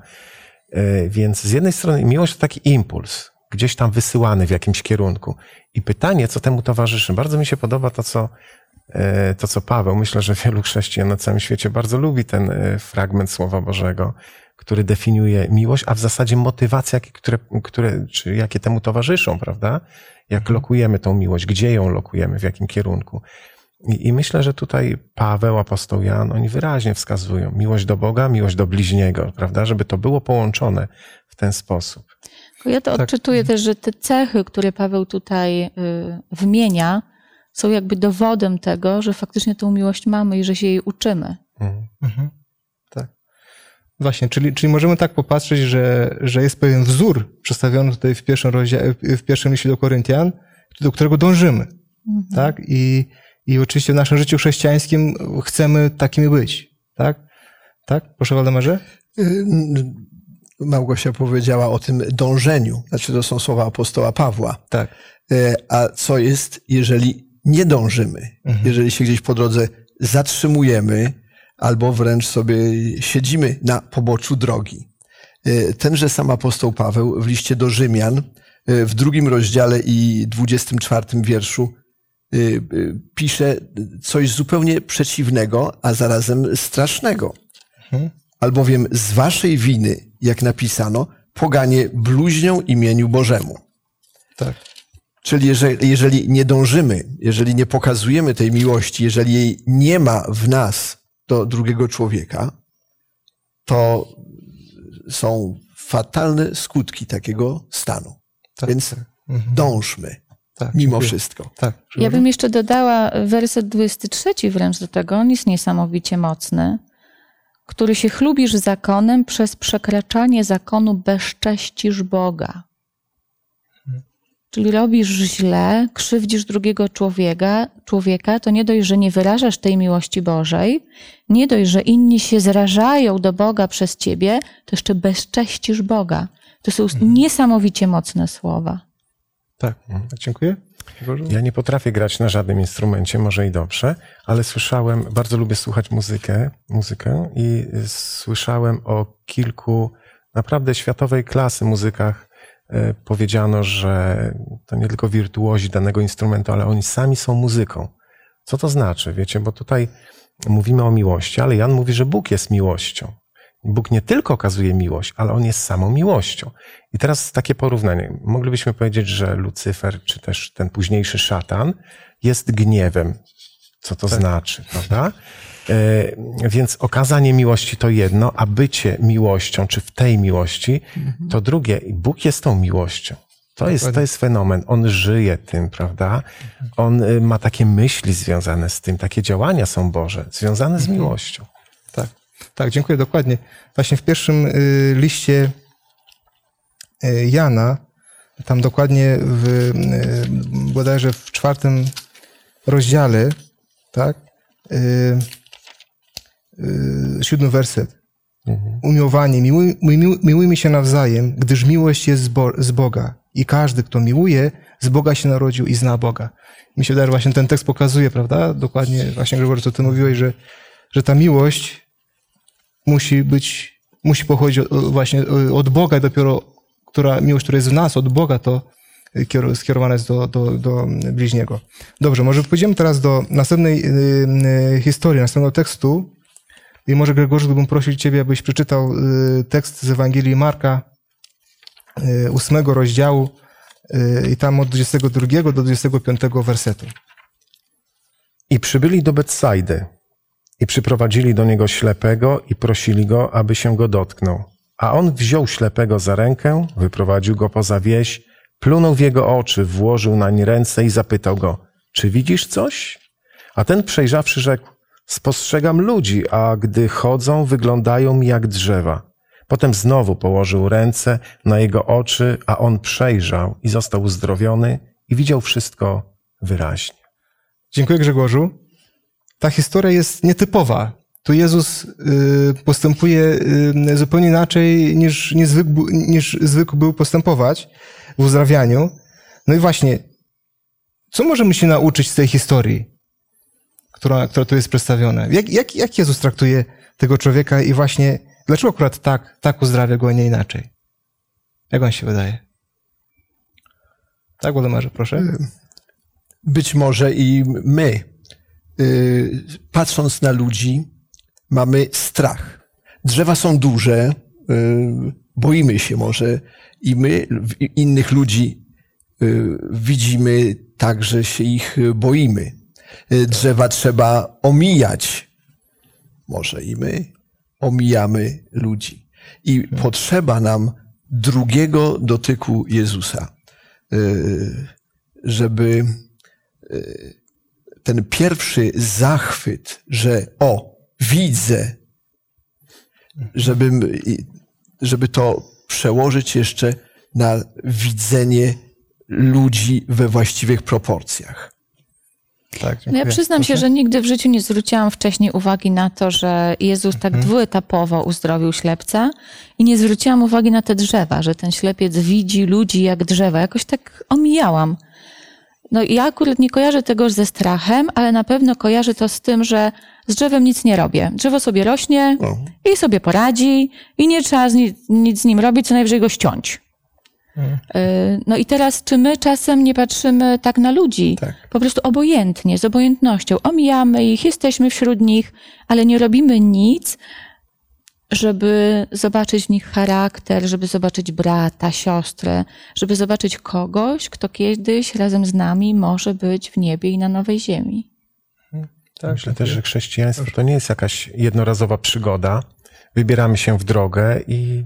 E, Więc z jednej strony miłość to taki impuls, gdzieś tam wysyłany w jakimś kierunku. I pytanie, co temu towarzyszy. Bardzo mi się podoba to, co, e, to, co Paweł, myślę, że wielu chrześcijan na całym świecie bardzo lubi ten e, fragment Słowa Bożego, który definiuje miłość, a w zasadzie motywacje, jakie, które, które, czy jakie temu towarzyszą, prawda? Jak lokujemy tą miłość, gdzie ją lokujemy, w jakim kierunku. I, I myślę, że tutaj Paweł, apostoł Jan, oni wyraźnie wskazują miłość do Boga, miłość do bliźniego, prawda? Żeby to było połączone w ten sposób. Ja to odczytuję też, że te cechy, które Paweł tutaj y, wymienia, są jakby dowodem tego, że faktycznie tą miłość mamy i że się jej uczymy. Mhm. Właśnie, czyli, czyli możemy tak popatrzeć, że, że jest pewien wzór przedstawiony tutaj w pierwszym, rozdziale, w pierwszym liście do Koryntian, do którego dążymy. Tak? I, I oczywiście w naszym życiu chrześcijańskim chcemy takimi być. Tak? Tak? Proszę Waldemarze? Y, Małgosia powiedziała o tym dążeniu. Znaczy, to są słowa apostoła Pawła. Tak. E, A co jest, jeżeli nie dążymy? Jeżeli się gdzieś po drodze zatrzymujemy, albo wręcz sobie siedzimy na poboczu drogi. E, Tenże sam apostoł Paweł w liście do Rzymian, e, w drugim rozdziale i dwudziestym czwartym wierszu, e, pisze coś zupełnie przeciwnego, a zarazem strasznego. Albowiem z waszej winy, jak napisano, poganie bluźnią imieniu Bożemu. Tak. Czyli jeżeli, jeżeli nie dążymy, jeżeli nie pokazujemy tej miłości, jeżeli jej nie ma w nas do drugiego człowieka, to są fatalne skutki takiego stanu. Tak, Więc dążmy Tak, mimo dziękuję. wszystko. Tak. Ja bym jeszcze dodała werset 23 wręcz do tego. On jest niesamowicie mocny. Który się chlubisz zakonem, przez przekraczanie zakonu bezcześcisz Boga. Czyli robisz źle, krzywdzisz drugiego człowieka, człowieka, to nie dość, że nie wyrażasz tej miłości Bożej, nie dość, że inni się zrażają do Boga przez ciebie, to jeszcze bezcześcisz Boga. To są niesamowicie mocne słowa. Tak. Dziękuję. Grzegorzu? Ja nie potrafię grać na żadnym instrumencie, może i dobrze, ale słyszałem, bardzo lubię słuchać muzykę, muzykę i słyszałem o kilku naprawdę światowej klasy muzykach. E, Powiedziano, że to nie tylko wirtuozi danego instrumentu, ale oni sami są muzyką. Co to znaczy, wiecie, bo tutaj mówimy o miłości, ale Jan mówi, że Bóg jest miłością. Bóg nie tylko okazuje miłość, ale On jest samą miłością. I teraz takie porównanie. Moglibyśmy powiedzieć, że Lucyfer, czy też ten późniejszy szatan, jest gniewem. Co to znaczy, prawda? E, więc okazanie miłości to jedno, a bycie miłością, czy w tej miłości, to drugie. Bóg jest tą miłością. To jest, to jest fenomen. On żyje tym, prawda? On y, ma takie myśli związane z tym, takie działania są Boże, związane z miłością. Tak, tak, dziękuję dokładnie. Właśnie w pierwszym y, liście y, Jana, tam dokładnie w, bodajże w czwartym rozdziale, tak, siódmy werset. Umiłowanie, miłuj, miłuj, miłujmy się nawzajem, gdyż miłość jest z, Bo, z Boga i każdy, kto miłuje, z Boga się narodził i zna Boga. Mi się wydaje, właśnie ten tekst pokazuje, prawda? Dokładnie, właśnie Grzegorz, co ty mówiłeś, że, że ta miłość musi być, musi pochodzić od, właśnie od Boga i dopiero, która, miłość, która jest w nas, od Boga, to kier- skierowana jest do, do, do bliźniego. Dobrze, może pójdziemy teraz do następnej y, y, historii, następnego tekstu. I może Grzegorz, gdybym prosił Ciebie, abyś przeczytał y, tekst z Ewangelii Marka, y, ósmego rozdziału y, i tam od 22 do 25 wersetu. I przybyli do Betsajdy i przyprowadzili do niego ślepego i prosili go, aby się go dotknął. A on wziął ślepego za rękę, wyprowadził go poza wieś, plunął w jego oczy, włożył nań ręce i zapytał go, czy widzisz coś? A ten przejrzawszy rzekł, spostrzegam ludzi, a gdy chodzą, wyglądają jak drzewa. Potem znowu położył ręce na jego oczy, a on przejrzał i został uzdrowiony i widział wszystko wyraźnie. Dziękuję Grzegorzu. Ta historia jest nietypowa. Tu Jezus y, postępuje y, zupełnie inaczej niż, niż zwykł był postępować w uzdrawianiu. No i właśnie, co możemy się nauczyć z tej historii, która, która tu jest przedstawiona? Jak, jak, jak Jezus traktuje tego człowieka i właśnie dlaczego akurat tak, tak uzdrawia go, a nie inaczej? Jak wam się wydaje? Tak, Włodemarze, proszę. być może i my, y, patrząc na ludzi, mamy strach. Drzewa są duże, y, boimy się może i my innych ludzi y, widzimy tak, że się ich boimy. Y, Drzewa trzeba omijać. Może i my omijamy ludzi. I potrzeba nam drugiego dotyku Jezusa, y, żeby ten pierwszy zachwyt, że o, widzę, żeby, żeby to przełożyć jeszcze na widzenie ludzi we właściwych proporcjach. Tak, No ja przyznam się, Proszę. że nigdy w życiu nie zwróciłam wcześniej uwagi na to, że Jezus tak dwuetapowo uzdrowił ślepca i nie zwróciłam uwagi na te drzewa, że ten ślepiec widzi ludzi jak drzewa. Jakoś tak omijałam. No ja akurat nie kojarzę tego ze strachem, ale na pewno kojarzę to z tym, że z drzewem nic nie robię. Drzewo sobie rośnie i sobie poradzi i nie trzeba z ni- nic z nim robić, co najwyżej go ściąć. Y, No i teraz, czy my czasem nie patrzymy tak na ludzi, Tak. po prostu obojętnie, z obojętnością, omijamy ich, jesteśmy wśród nich, ale nie robimy nic, żeby zobaczyć w nich charakter, żeby zobaczyć brata, siostrę, żeby zobaczyć kogoś, kto kiedyś razem z nami może być w niebie i na nowej ziemi. Tak, Myślę też, że chrześcijaństwo to nie jest jakaś jednorazowa przygoda. Wybieramy się w drogę i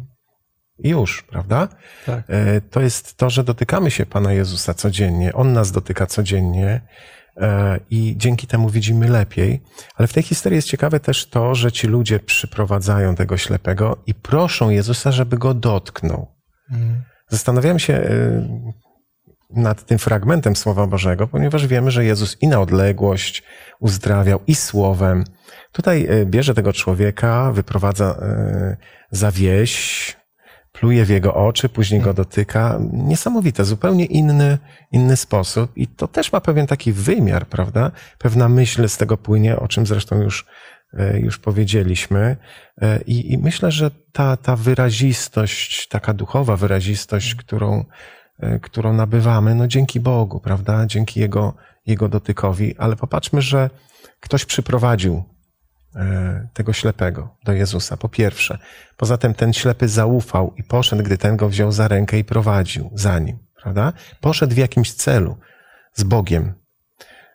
już, prawda? Tak. E, To jest to, że dotykamy się Pana Jezusa codziennie. On nas dotyka codziennie e, i dzięki temu widzimy lepiej. Ale w tej historii jest ciekawe też to, że ci ludzie przyprowadzają tego ślepego i proszą Jezusa, żeby go dotknął. Zastanawiałem się e, nad tym fragmentem Słowa Bożego, ponieważ wiemy, że Jezus i na odległość uzdrawiał, i słowem. Tutaj bierze tego człowieka, wyprowadza za wieś, pluje w jego oczy, później go dotyka. Niesamowite, zupełnie inny, inny sposób. I to też ma pewien taki wymiar, prawda? Pewna myśl z tego płynie, o czym zresztą już, e, już powiedzieliśmy. E, I, I myślę, że ta, ta wyrazistość, taka duchowa wyrazistość, którą, e, którą nabywamy, no dzięki Bogu, prawda? Dzięki Jego, Jego dotykowi. Ale popatrzmy, że ktoś przyprowadził tego ślepego do Jezusa, po pierwsze. Poza tym ten ślepy zaufał i poszedł, gdy ten go wziął za rękę i prowadził za nim, prawda? Poszedł w jakimś celu z Bogiem.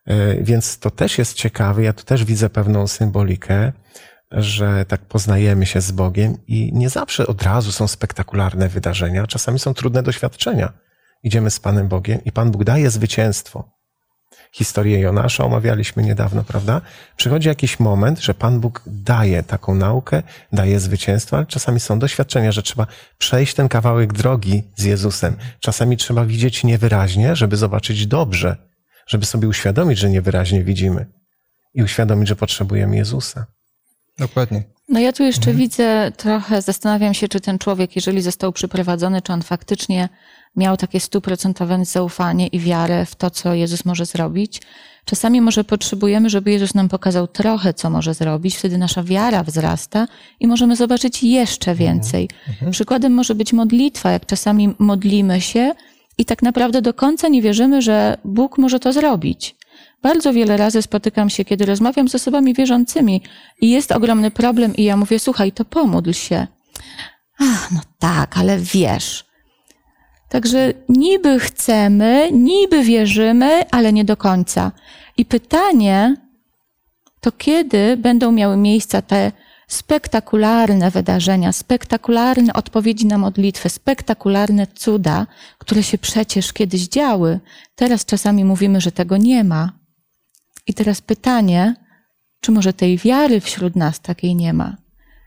E, Więc to też jest ciekawe, ja tu też widzę pewną symbolikę, że tak poznajemy się z Bogiem i nie zawsze od razu są spektakularne wydarzenia, czasami są trudne doświadczenia. Idziemy z Panem Bogiem i Pan Bóg daje zwycięstwo. Historię Jonasza omawialiśmy niedawno, prawda? Przychodzi jakiś moment, że Pan Bóg daje taką naukę, daje zwycięstwo, ale czasami są doświadczenia, że trzeba przejść ten kawałek drogi z Jezusem. Czasami trzeba widzieć niewyraźnie, żeby zobaczyć dobrze, żeby sobie uświadomić, że niewyraźnie widzimy i uświadomić, że potrzebujemy Jezusa. Dokładnie. No ja tu jeszcze widzę trochę, zastanawiam się, czy ten człowiek, jeżeli został przyprowadzony, czy on faktycznie miał takie stuprocentowe zaufanie i wiarę w to, co Jezus może zrobić. Czasami może potrzebujemy, żeby Jezus nam pokazał trochę, co może zrobić, wtedy nasza wiara wzrasta i możemy zobaczyć jeszcze więcej. Przykładem może być modlitwa, jak czasami modlimy się i tak naprawdę do końca nie wierzymy, że Bóg może to zrobić. Bardzo wiele razy spotykam się, kiedy rozmawiam z osobami wierzącymi i jest ogromny problem i ja mówię, słuchaj, to pomódl się. Ach, no tak, ale wiesz. Także niby chcemy, niby wierzymy, ale nie do końca. I pytanie to kiedy będą miały miejsce te spektakularne wydarzenia, spektakularne odpowiedzi na modlitwę, spektakularne cuda, które się przecież kiedyś działy. Teraz czasami mówimy, że tego nie ma. I teraz pytanie, czy może tej wiary wśród nas takiej nie ma?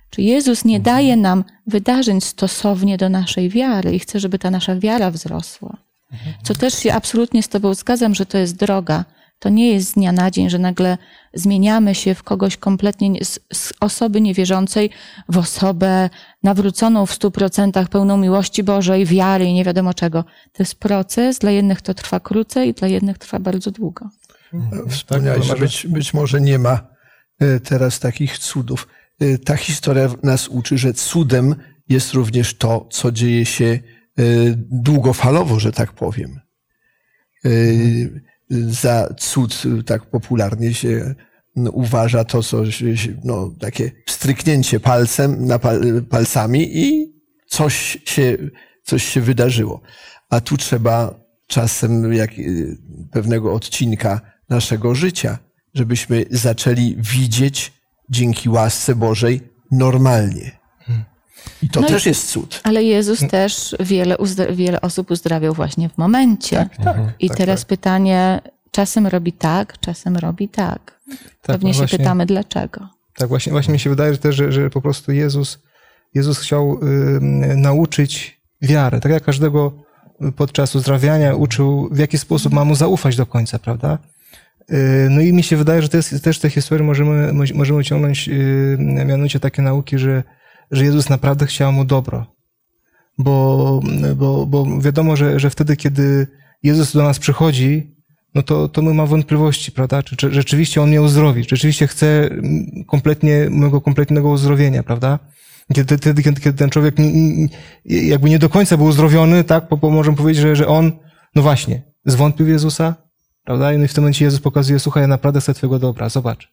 Czy Jezus nie daje nam wydarzeń stosownie do naszej wiary i chce, żeby ta nasza wiara wzrosła? Co też się absolutnie z Tobą zgadzam, że to jest droga. To nie jest z dnia na dzień, że nagle zmieniamy się w kogoś kompletnie, nie- z, z osoby niewierzącej w osobę nawróconą w stu procentach, pełną miłości Bożej, wiary i nie wiadomo czego. To jest proces, dla jednych to trwa krócej, dla jednych trwa bardzo długo. Wspomniałeś, że Tak, być, być może nie ma e, teraz takich cudów. E, Ta historia nas uczy, że cudem jest również to, co dzieje się e, długofalowo, że tak powiem. E, Za cud e, tak popularnie się uważa to, co no, takie stryknięcie palcem, na pal, palcami i coś się, coś się wydarzyło. A tu trzeba czasem jak, pewnego odcinka naszego życia, żebyśmy zaczęli widzieć dzięki łasce Bożej normalnie. I to No i- też jest cud. Ale Jezus też wiele, uzdra- wiele osób uzdrawiał właśnie w momencie. I tak, teraz pytanie, czasem robi tak, czasem robi tak. Pewnie no się właśnie. pytamy, dlaczego. Tak, właśnie, właśnie mi się wydaje że też, że, że po prostu Jezus, Jezus chciał y, nauczyć wiarę. Tak jak każdego podczas uzdrawiania uczył, w jaki sposób ma mu zaufać do końca, prawda? Y, No i mi się wydaje, że też z tej historii możemy, możemy wyciągnąć y, mianowicie takie nauki, że, że Jezus naprawdę chciał mu dobro. Bo, bo, bo wiadomo, że, że wtedy, kiedy Jezus do nas przychodzi, no to, to my mamy wątpliwości, prawda? Czy, czy rzeczywiście On mnie uzdrowi? Czy rzeczywiście chce mm, kompletnie, mojego kompletnego uzdrowienia, prawda? Kiedy, kiedy, kiedy, ten człowiek jakby nie do końca był uzdrowiony, tak? Bo, bo możemy powiedzieć, że, że on, no właśnie, zwątpił Jezusa, prawda? I w tym momencie Jezus pokazuje, słuchaj, ja naprawdę chcę Twojego dobra, zobacz.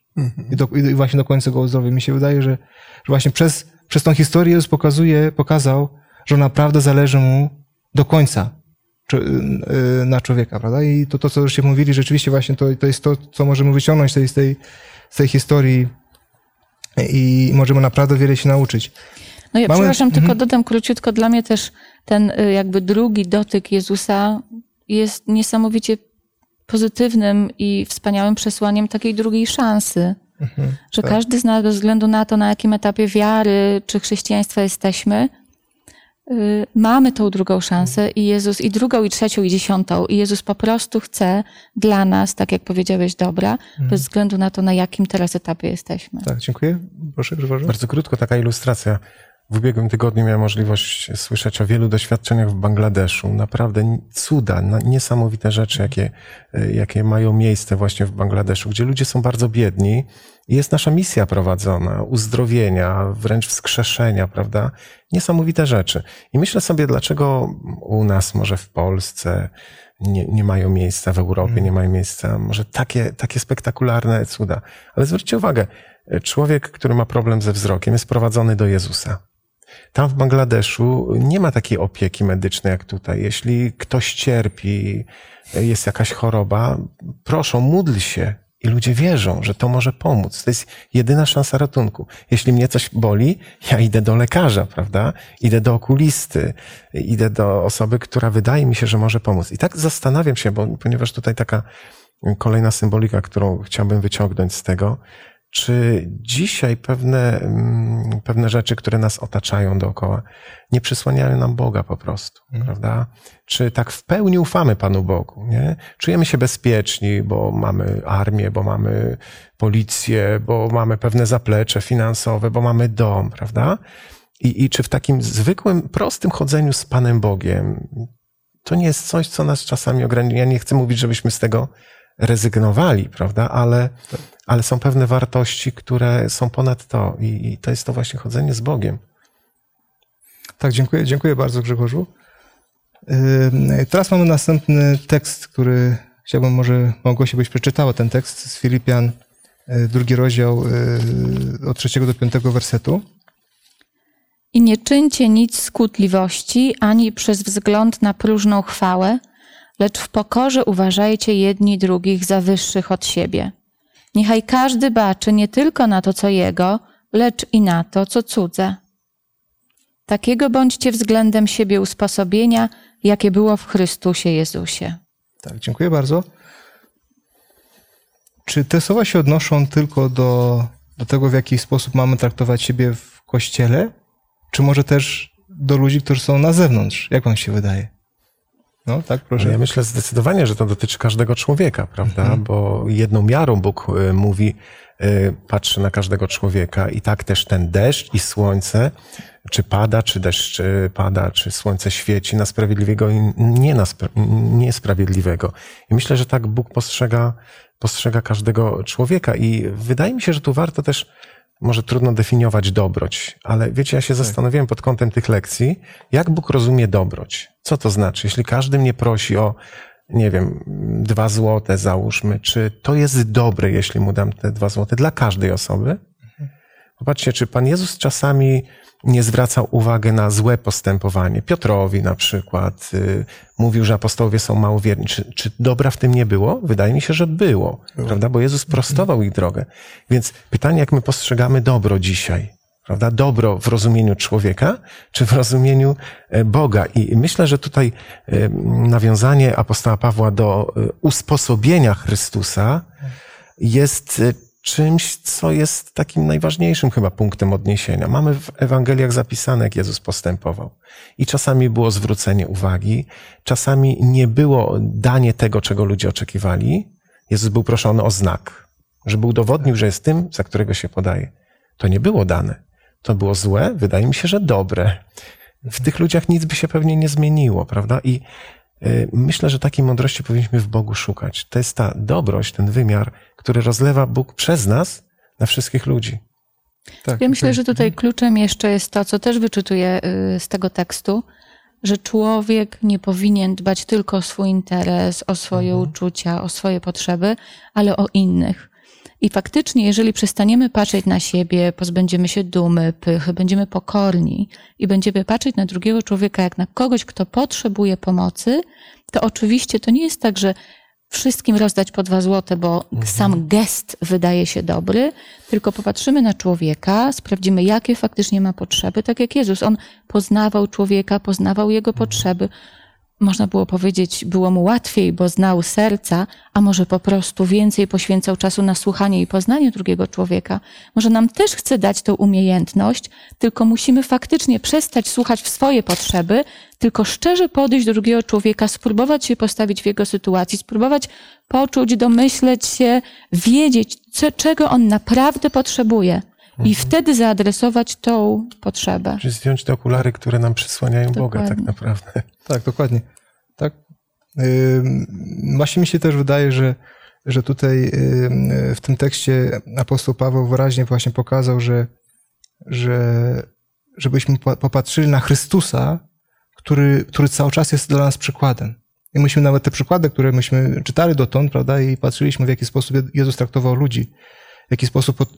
I, do, I właśnie do końca go uzdrowi. Mi się wydaje, że, że właśnie przez, przez tą historię Jezus pokazuje, pokazał, że naprawdę zależy mu do końca czy- y, na człowieka, prawda? I to, to co żeście mówili, rzeczywiście właśnie to, to jest to, co możemy wyciągnąć z tej, z tej, z tej historii i możemy naprawdę wiele się nauczyć. No ja Mamy- przepraszam, tylko dodam króciutko, dla mnie też ten y, jakby drugi dotyk Jezusa jest niesamowicie pozytywnym i wspaniałym przesłaniem takiej drugiej szansy. Że każdy z nas, bez względu na to, na jakim etapie wiary czy chrześcijaństwa jesteśmy, y, mamy tą drugą szansę i Jezus, i drugą, i trzecią, i dziesiątą. I Jezus po prostu chce dla nas, tak jak powiedziałeś, dobra, bez względu na to, na jakim teraz etapie jesteśmy. Tak, dziękuję. Proszę, Grzegorzu. Bardzo krótko taka ilustracja. W ubiegłym tygodniu miałem możliwość słyszeć o wielu doświadczeniach w Bangladeszu. Naprawdę cuda, niesamowite rzeczy, jakie, e, jakie mają miejsce właśnie w Bangladeszu, gdzie ludzie są bardzo biedni i jest nasza misja prowadzona, uzdrowienia, wręcz wskrzeszenia, prawda? Niesamowite rzeczy. I myślę sobie, dlaczego u nas, może w Polsce, nie, nie mają miejsca w Europie, nie mają miejsca, może takie, takie spektakularne cuda. Ale zwróćcie uwagę, człowiek, który ma problem ze wzrokiem, jest prowadzony do Jezusa. Tam w Bangladeszu nie ma takiej opieki medycznej jak tutaj. Jeśli ktoś cierpi, jest jakaś choroba, proszą, módl się. I ludzie wierzą, że to może pomóc. To jest jedyna szansa ratunku. Jeśli mnie coś boli, ja idę do lekarza, prawda? Idę do okulisty, idę do osoby, która wydaje mi się, że może pomóc. I tak zastanawiam się, bo, ponieważ tutaj taka kolejna symbolika, którą chciałbym wyciągnąć z tego, czy dzisiaj pewne, mm, pewne rzeczy, które nas otaczają dookoła, nie przysłaniają nam Boga po prostu, Mhm. prawda? Czy tak w pełni ufamy Panu Bogu, nie? Czujemy się bezpieczni, bo mamy armię, bo mamy policję, bo mamy pewne zaplecze finansowe, bo mamy dom, prawda? I, I czy w takim zwykłym, prostym chodzeniu z Panem Bogiem, to nie jest coś, co nas czasami ogranicza. Ja nie chcę mówić, żebyśmy z tego rezygnowali, prawda? Ale, ale są pewne wartości, które są ponad to. I, I to jest to właśnie chodzenie z Bogiem. Tak, dziękuję, dziękuję bardzo Grzegorzu. Teraz mamy następny tekst, który chciałbym może Małgosi byś przeczytała ten tekst z Filipian, yy, drugi rozdział yy, od trzeciego do piątego wersetu. I nie czyńcie nic z kłótliwości, ani przez wzgląd na próżną chwałę, lecz w pokorze uważajcie jedni drugich za wyższych od siebie. Niechaj każdy baczy nie tylko na to, co jego, lecz i na to, co cudze. Takiego bądźcie względem siebie usposobienia, jakie było w Chrystusie Jezusie. Tak, dziękuję bardzo. Czy te słowa się odnoszą tylko do, do tego, w jaki sposób mamy traktować siebie w kościele, czy może też do ludzi, którzy są na zewnątrz? Jak wam się wydaje? No, tak, proszę. Ja myślę zdecydowanie, że to dotyczy każdego człowieka, prawda? Bo jedną miarą Bóg y, mówi, y, patrzy na każdego człowieka i tak też ten deszcz i słońce, czy pada, czy deszcz y, pada, czy słońce świeci na sprawiedliwego i nie na spra- niesprawiedliwego. I myślę, że tak Bóg postrzega, postrzega każdego człowieka i wydaje mi się, że tu warto też może trudno definiować dobroć, ale wiecie, ja się zastanowiłem pod kątem tych lekcji, jak Bóg rozumie dobroć. Co to znaczy? Jeśli każdy mnie prosi o, nie wiem, dwa złote, załóżmy, czy to jest dobre, jeśli mu dam te dwa złote dla każdej osoby? Popatrzcie, czy Pan Jezus czasami nie zwracał uwagi na złe postępowanie? Piotrowi na przykład y, mówił, że apostołowie są małowierni. Czy, czy dobra w tym nie było? Wydaje mi się, że było, prawda? Bo Jezus prostował ich drogę. Więc pytanie, jak my postrzegamy dobro dzisiaj? Prawda? Dobro w rozumieniu człowieka, czy w rozumieniu e, Boga? I myślę, że tutaj e, nawiązanie apostoła Pawła do e, usposobienia Chrystusa jest czymś, co jest takim najważniejszym chyba punktem odniesienia. Mamy w Ewangeliach zapisane, jak Jezus postępował. I czasami było zwrócenie uwagi, czasami nie było danie tego, czego ludzie oczekiwali. Jezus był proszony o znak, żeby udowodnił, że jest tym, za którego się podaje. To nie było dane. To było złe, wydaje mi się, że dobre. W tych ludziach nic by się pewnie nie zmieniło, prawda? I myślę, że takiej mądrości powinniśmy w Bogu szukać. To jest ta dobrość, ten wymiar, który rozlewa Bóg przez nas na wszystkich ludzi. Tak, Ja myślę, że tutaj kluczem jeszcze jest to, co też wyczytuję y, z tego tekstu, że człowiek nie powinien dbać tylko o swój interes, o swoje uczucia, o swoje potrzeby, ale o innych. I faktycznie, jeżeli przestaniemy patrzeć na siebie, pozbędziemy się dumy, pychy, będziemy pokorni i będziemy patrzeć na drugiego człowieka jak na kogoś, kto potrzebuje pomocy, to oczywiście to nie jest tak, że wszystkim rozdać po dwa złote, bo sam gest wydaje się dobry, tylko popatrzymy na człowieka, sprawdzimy, jakie faktycznie ma potrzeby, tak jak Jezus. On poznawał człowieka, poznawał jego potrzeby. Można było powiedzieć, było mu łatwiej, bo znał serca, a może po prostu więcej poświęcał czasu na słuchanie i poznanie drugiego człowieka. Może nam też chce dać tą umiejętność, tylko musimy faktycznie przestać słuchać w swoje potrzeby, tylko szczerze podejść do drugiego człowieka, spróbować się postawić w jego sytuacji, spróbować poczuć, domyśleć się, wiedzieć, co, czego on naprawdę potrzebuje i wtedy zaadresować tą potrzebę. Czy zdjąć te okulary, które nam przysłaniają Boga tak Dokładnie. naprawdę. Tak, dokładnie. Tak. Ym, Właśnie mi się też wydaje, że, że tutaj ym, w tym tekście apostoł Paweł wyraźnie właśnie pokazał, że, że żebyśmy po- popatrzyli na Chrystusa, który, który cały czas jest dla nas przykładem. I myśmy nawet te przykłady, które myśmy czytali dotąd, prawda, i patrzyliśmy, w jaki sposób Jezus traktował ludzi. W jaki sposób pod,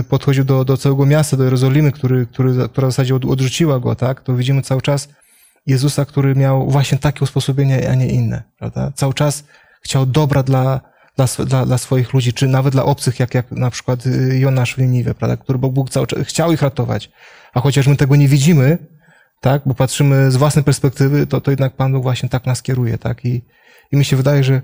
y, podchodził do, do całego miasta, do Jerozolimy, który, który, która w zasadzie od, odrzuciła go, tak? To widzimy cały czas Jezusa, który miał właśnie takie usposobienie, a nie inne, prawda? Cały czas chciał dobra dla, dla, dla, dla swoich ludzi, czy nawet dla obcych, jak, jak na przykład y, Jonasz w Niniwie, prawda? Który Bóg cały czas chciał ich ratować. A chociaż my tego nie widzimy, tak? Bo patrzymy z własnej perspektywy, to, to jednak Pan Bóg właśnie tak nas kieruje, tak? I, i mi się wydaje, że,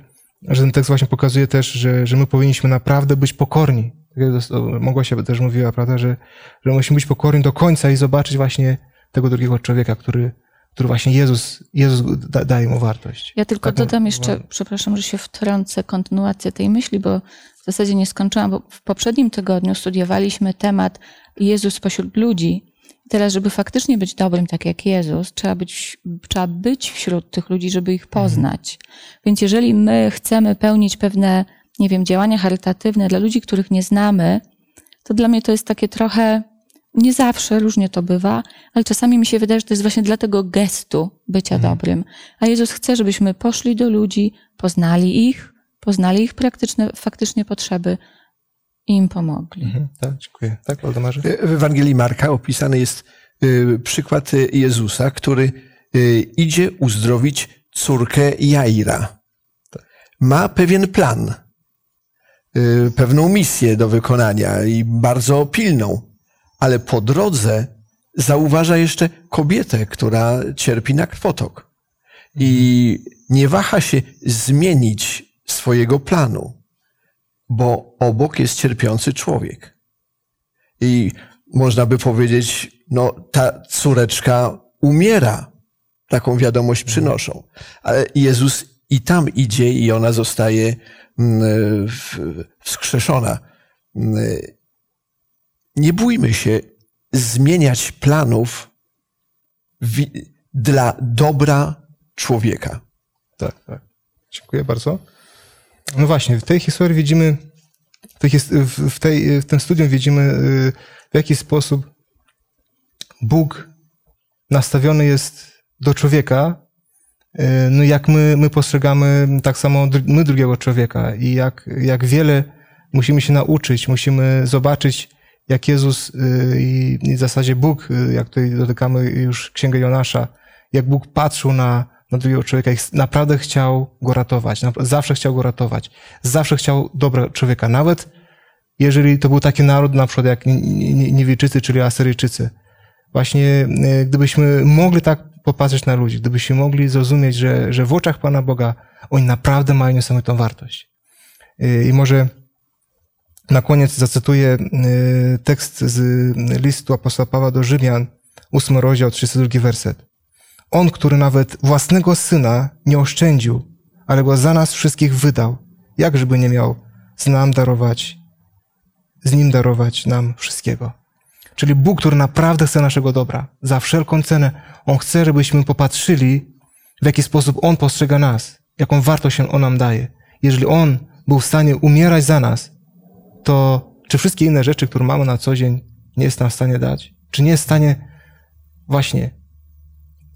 że ten tekst właśnie pokazuje też, że, że my powinniśmy naprawdę być pokorni. Tak Mogła się też mówiła, prawda, że, że musimy być pokorni do końca i zobaczyć właśnie tego drugiego człowieka, który, który właśnie Jezus, Jezus da, daje mu wartość. Ja tylko Taką- dodam jeszcze, przepraszam, że się wtrącę, kontynuację tej myśli, bo w zasadzie nie skończyłam, bo w poprzednim tygodniu studiowaliśmy temat Jezus pośród ludzi. Teraz, żeby faktycznie być dobrym, tak jak Jezus, trzeba być, trzeba być wśród tych ludzi, żeby ich poznać. Więc jeżeli my chcemy pełnić pewne, nie wiem, działania charytatywne dla ludzi, których nie znamy, to dla mnie to jest takie trochę, nie zawsze, różnie to bywa, ale czasami mi się wydaje, że to jest właśnie dla tego gestu bycia dobrym. A Jezus chce, żebyśmy poszli do ludzi, poznali ich, poznali ich praktyczne, faktycznie potrzeby i im pomogli. Mhm, tak, dziękuję. Tak, Waldemarze? W Ewangelii Marka opisany jest y, przykład Jezusa, który y, idzie uzdrowić córkę Jaira. Ma pewien plan, y, pewną misję do wykonania i bardzo pilną, ale po drodze zauważa jeszcze kobietę, która cierpi na krwotok i nie waha się zmienić swojego planu, bo obok jest cierpiący człowiek. I można by powiedzieć, no ta córeczka umiera. Taką wiadomość przynoszą. Ale Jezus i tam idzie i ona zostaje mm, wskrzeszona. Mm, Nie bójmy się zmieniać planów dla dobra człowieka. Tak, tak. Dziękuję bardzo. No właśnie, w tej historii widzimy, w, tej, w, tym studium widzimy, y, w jaki sposób Bóg nastawiony jest do człowieka, y, no jak my, my postrzegamy tak samo my drugiego człowieka i jak, jak wiele musimy się nauczyć, musimy zobaczyć, jak Jezus y, i w zasadzie Bóg, jak tutaj dotykamy już Księgę Jonasza, jak Bóg patrzył na, na drugiego człowieka i naprawdę chciał go ratować. Zawsze chciał go ratować. Zawsze chciał dobra człowieka. Nawet jeżeli to był taki naród, na przykład jak Ni- Ni- Niewieczycy, czyli Asyryjczycy. Właśnie y, gdybyśmy mogli tak popatrzeć na ludzi, gdybyśmy mogli zrozumieć, że, że w oczach Pana Boga oni naprawdę mają niesamowitą wartość. Y, I może na koniec zacytuję y, tekst z listu apostoła Pawła do Rzymian, 8 rozdział, 32 werset. On, który nawet własnego syna nie oszczędził, ale go za nas wszystkich wydał, jakżeby nie miał z nam darować, z nim darować nam wszystkiego. Czyli Bóg, który naprawdę chce naszego dobra, za wszelką cenę, On chce, żebyśmy popatrzyli, w jaki sposób On postrzega nas, jaką wartość On nam daje. Jeżeli On był w stanie umierać za nas, to czy wszystkie inne rzeczy, które mamy na co dzień, nie jest nam w stanie dać? Czy nie jest w stanie właśnie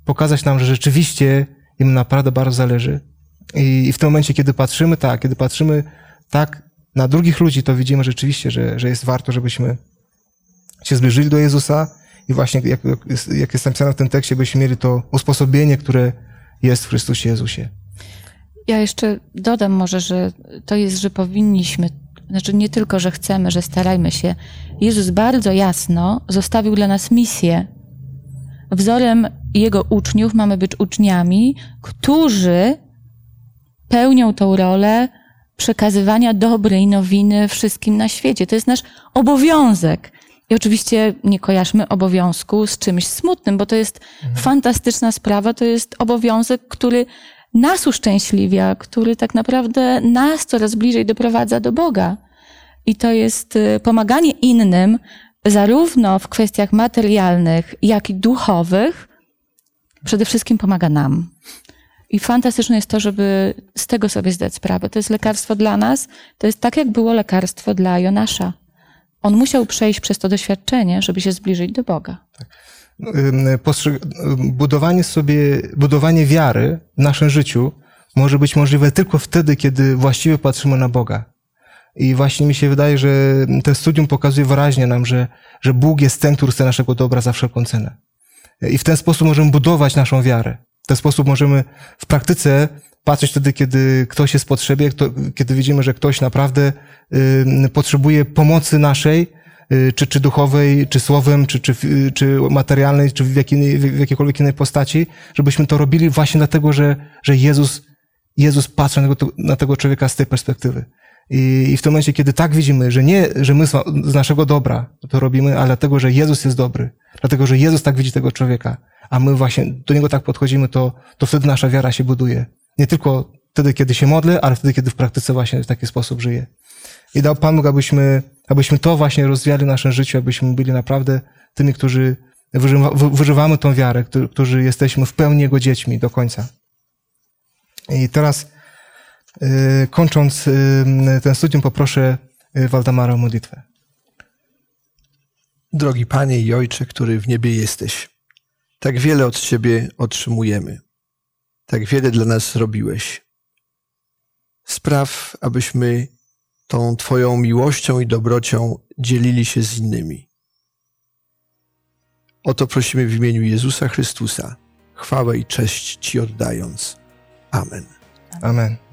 pokazać nam, że rzeczywiście im naprawdę bardzo zależy? I, i w tym momencie, kiedy patrzymy tak, kiedy patrzymy tak na drugich ludzi, to widzimy rzeczywiście, że, że jest warto, żebyśmy się zbliżyli do Jezusa i właśnie, jak, jak jest- napisane w tym tekście, byśmy mieli to usposobienie, które jest w Chrystusie Jezusie. Ja jeszcze dodam może, że to jest, że powinniśmy, znaczy nie tylko, że chcemy, że starajmy się. Jezus bardzo jasno zostawił dla nas misję. Wzorem Jego uczniów mamy być uczniami, którzy pełnią tą rolę przekazywania dobrej nowiny wszystkim na świecie. To jest nasz obowiązek. I oczywiście nie kojarzmy obowiązku z czymś smutnym, bo to jest fantastyczna sprawa, to jest obowiązek, który nas uszczęśliwia, który tak naprawdę nas coraz bliżej doprowadza do Boga. I to jest y, pomaganie innym, zarówno w kwestiach materialnych, jak i duchowych, przede wszystkim pomaga nam. I fantastyczne jest to, żeby z tego sobie zdać sprawę. To jest lekarstwo dla nas, to jest tak, jak było lekarstwo dla Jonasza. On musiał przejść przez to doświadczenie, żeby się zbliżyć do Boga. Ym, budowanie sobie, budowanie wiary w naszym życiu może być możliwe tylko wtedy, kiedy właściwie patrzymy na Boga. I właśnie mi się wydaje, że to studium pokazuje wyraźnie nam, że, że Bóg jest ten, który chce naszego dobra za wszelką cenę. I w ten sposób możemy budować naszą wiarę. W ten sposób możemy w praktyce patrzeć wtedy, kiedy ktoś jest w potrzebie, kto, kiedy widzimy, że ktoś naprawdę y, potrzebuje pomocy naszej, y, czy, czy duchowej, czy słowem, czy, czy, czy materialnej, czy w, jakiej, w jakiejkolwiek innej postaci, żebyśmy to robili właśnie dlatego, że, że Jezus, Jezus patrzy na tego, na tego człowieka z tej perspektywy. I, I w tym momencie, kiedy tak widzimy, że nie, że my z naszego dobra to robimy, ale dlatego, że Jezus jest dobry, dlatego, że Jezus tak widzi tego człowieka, a my właśnie do niego tak podchodzimy, to, to wtedy nasza wiara się buduje. Nie tylko wtedy, kiedy się modlę, ale wtedy, kiedy w praktyce właśnie w taki sposób żyję. I dał Pan Bóg, abyśmy, abyśmy to właśnie rozwijali w naszym życiu, abyśmy byli naprawdę tymi, którzy wyżywa, wyżywamy tą wiarę, którzy jesteśmy w pełni Jego dziećmi do końca. I teraz kończąc y, ten studium, poproszę y, Waldemara o modlitwę. Drogi Panie i Ojcze, który w niebie jesteś, tak wiele od Ciebie otrzymujemy. Tak wiele dla nas zrobiłeś. Spraw, abyśmy tą Twoją miłością i dobrocią dzielili się z innymi. O to prosimy w imieniu Jezusa Chrystusa, chwałę i cześć Ci oddając. Amen. Amen.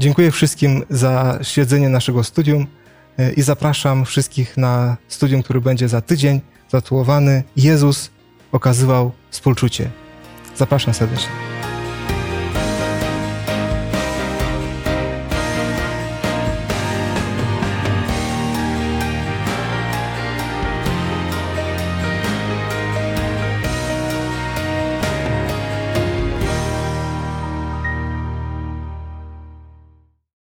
Dziękuję wszystkim za śledzenie naszego studium e, i zapraszam wszystkich na studium, który będzie za tydzień, zatytułowany Jezus okazywał współczucie. Zapraszam serdecznie.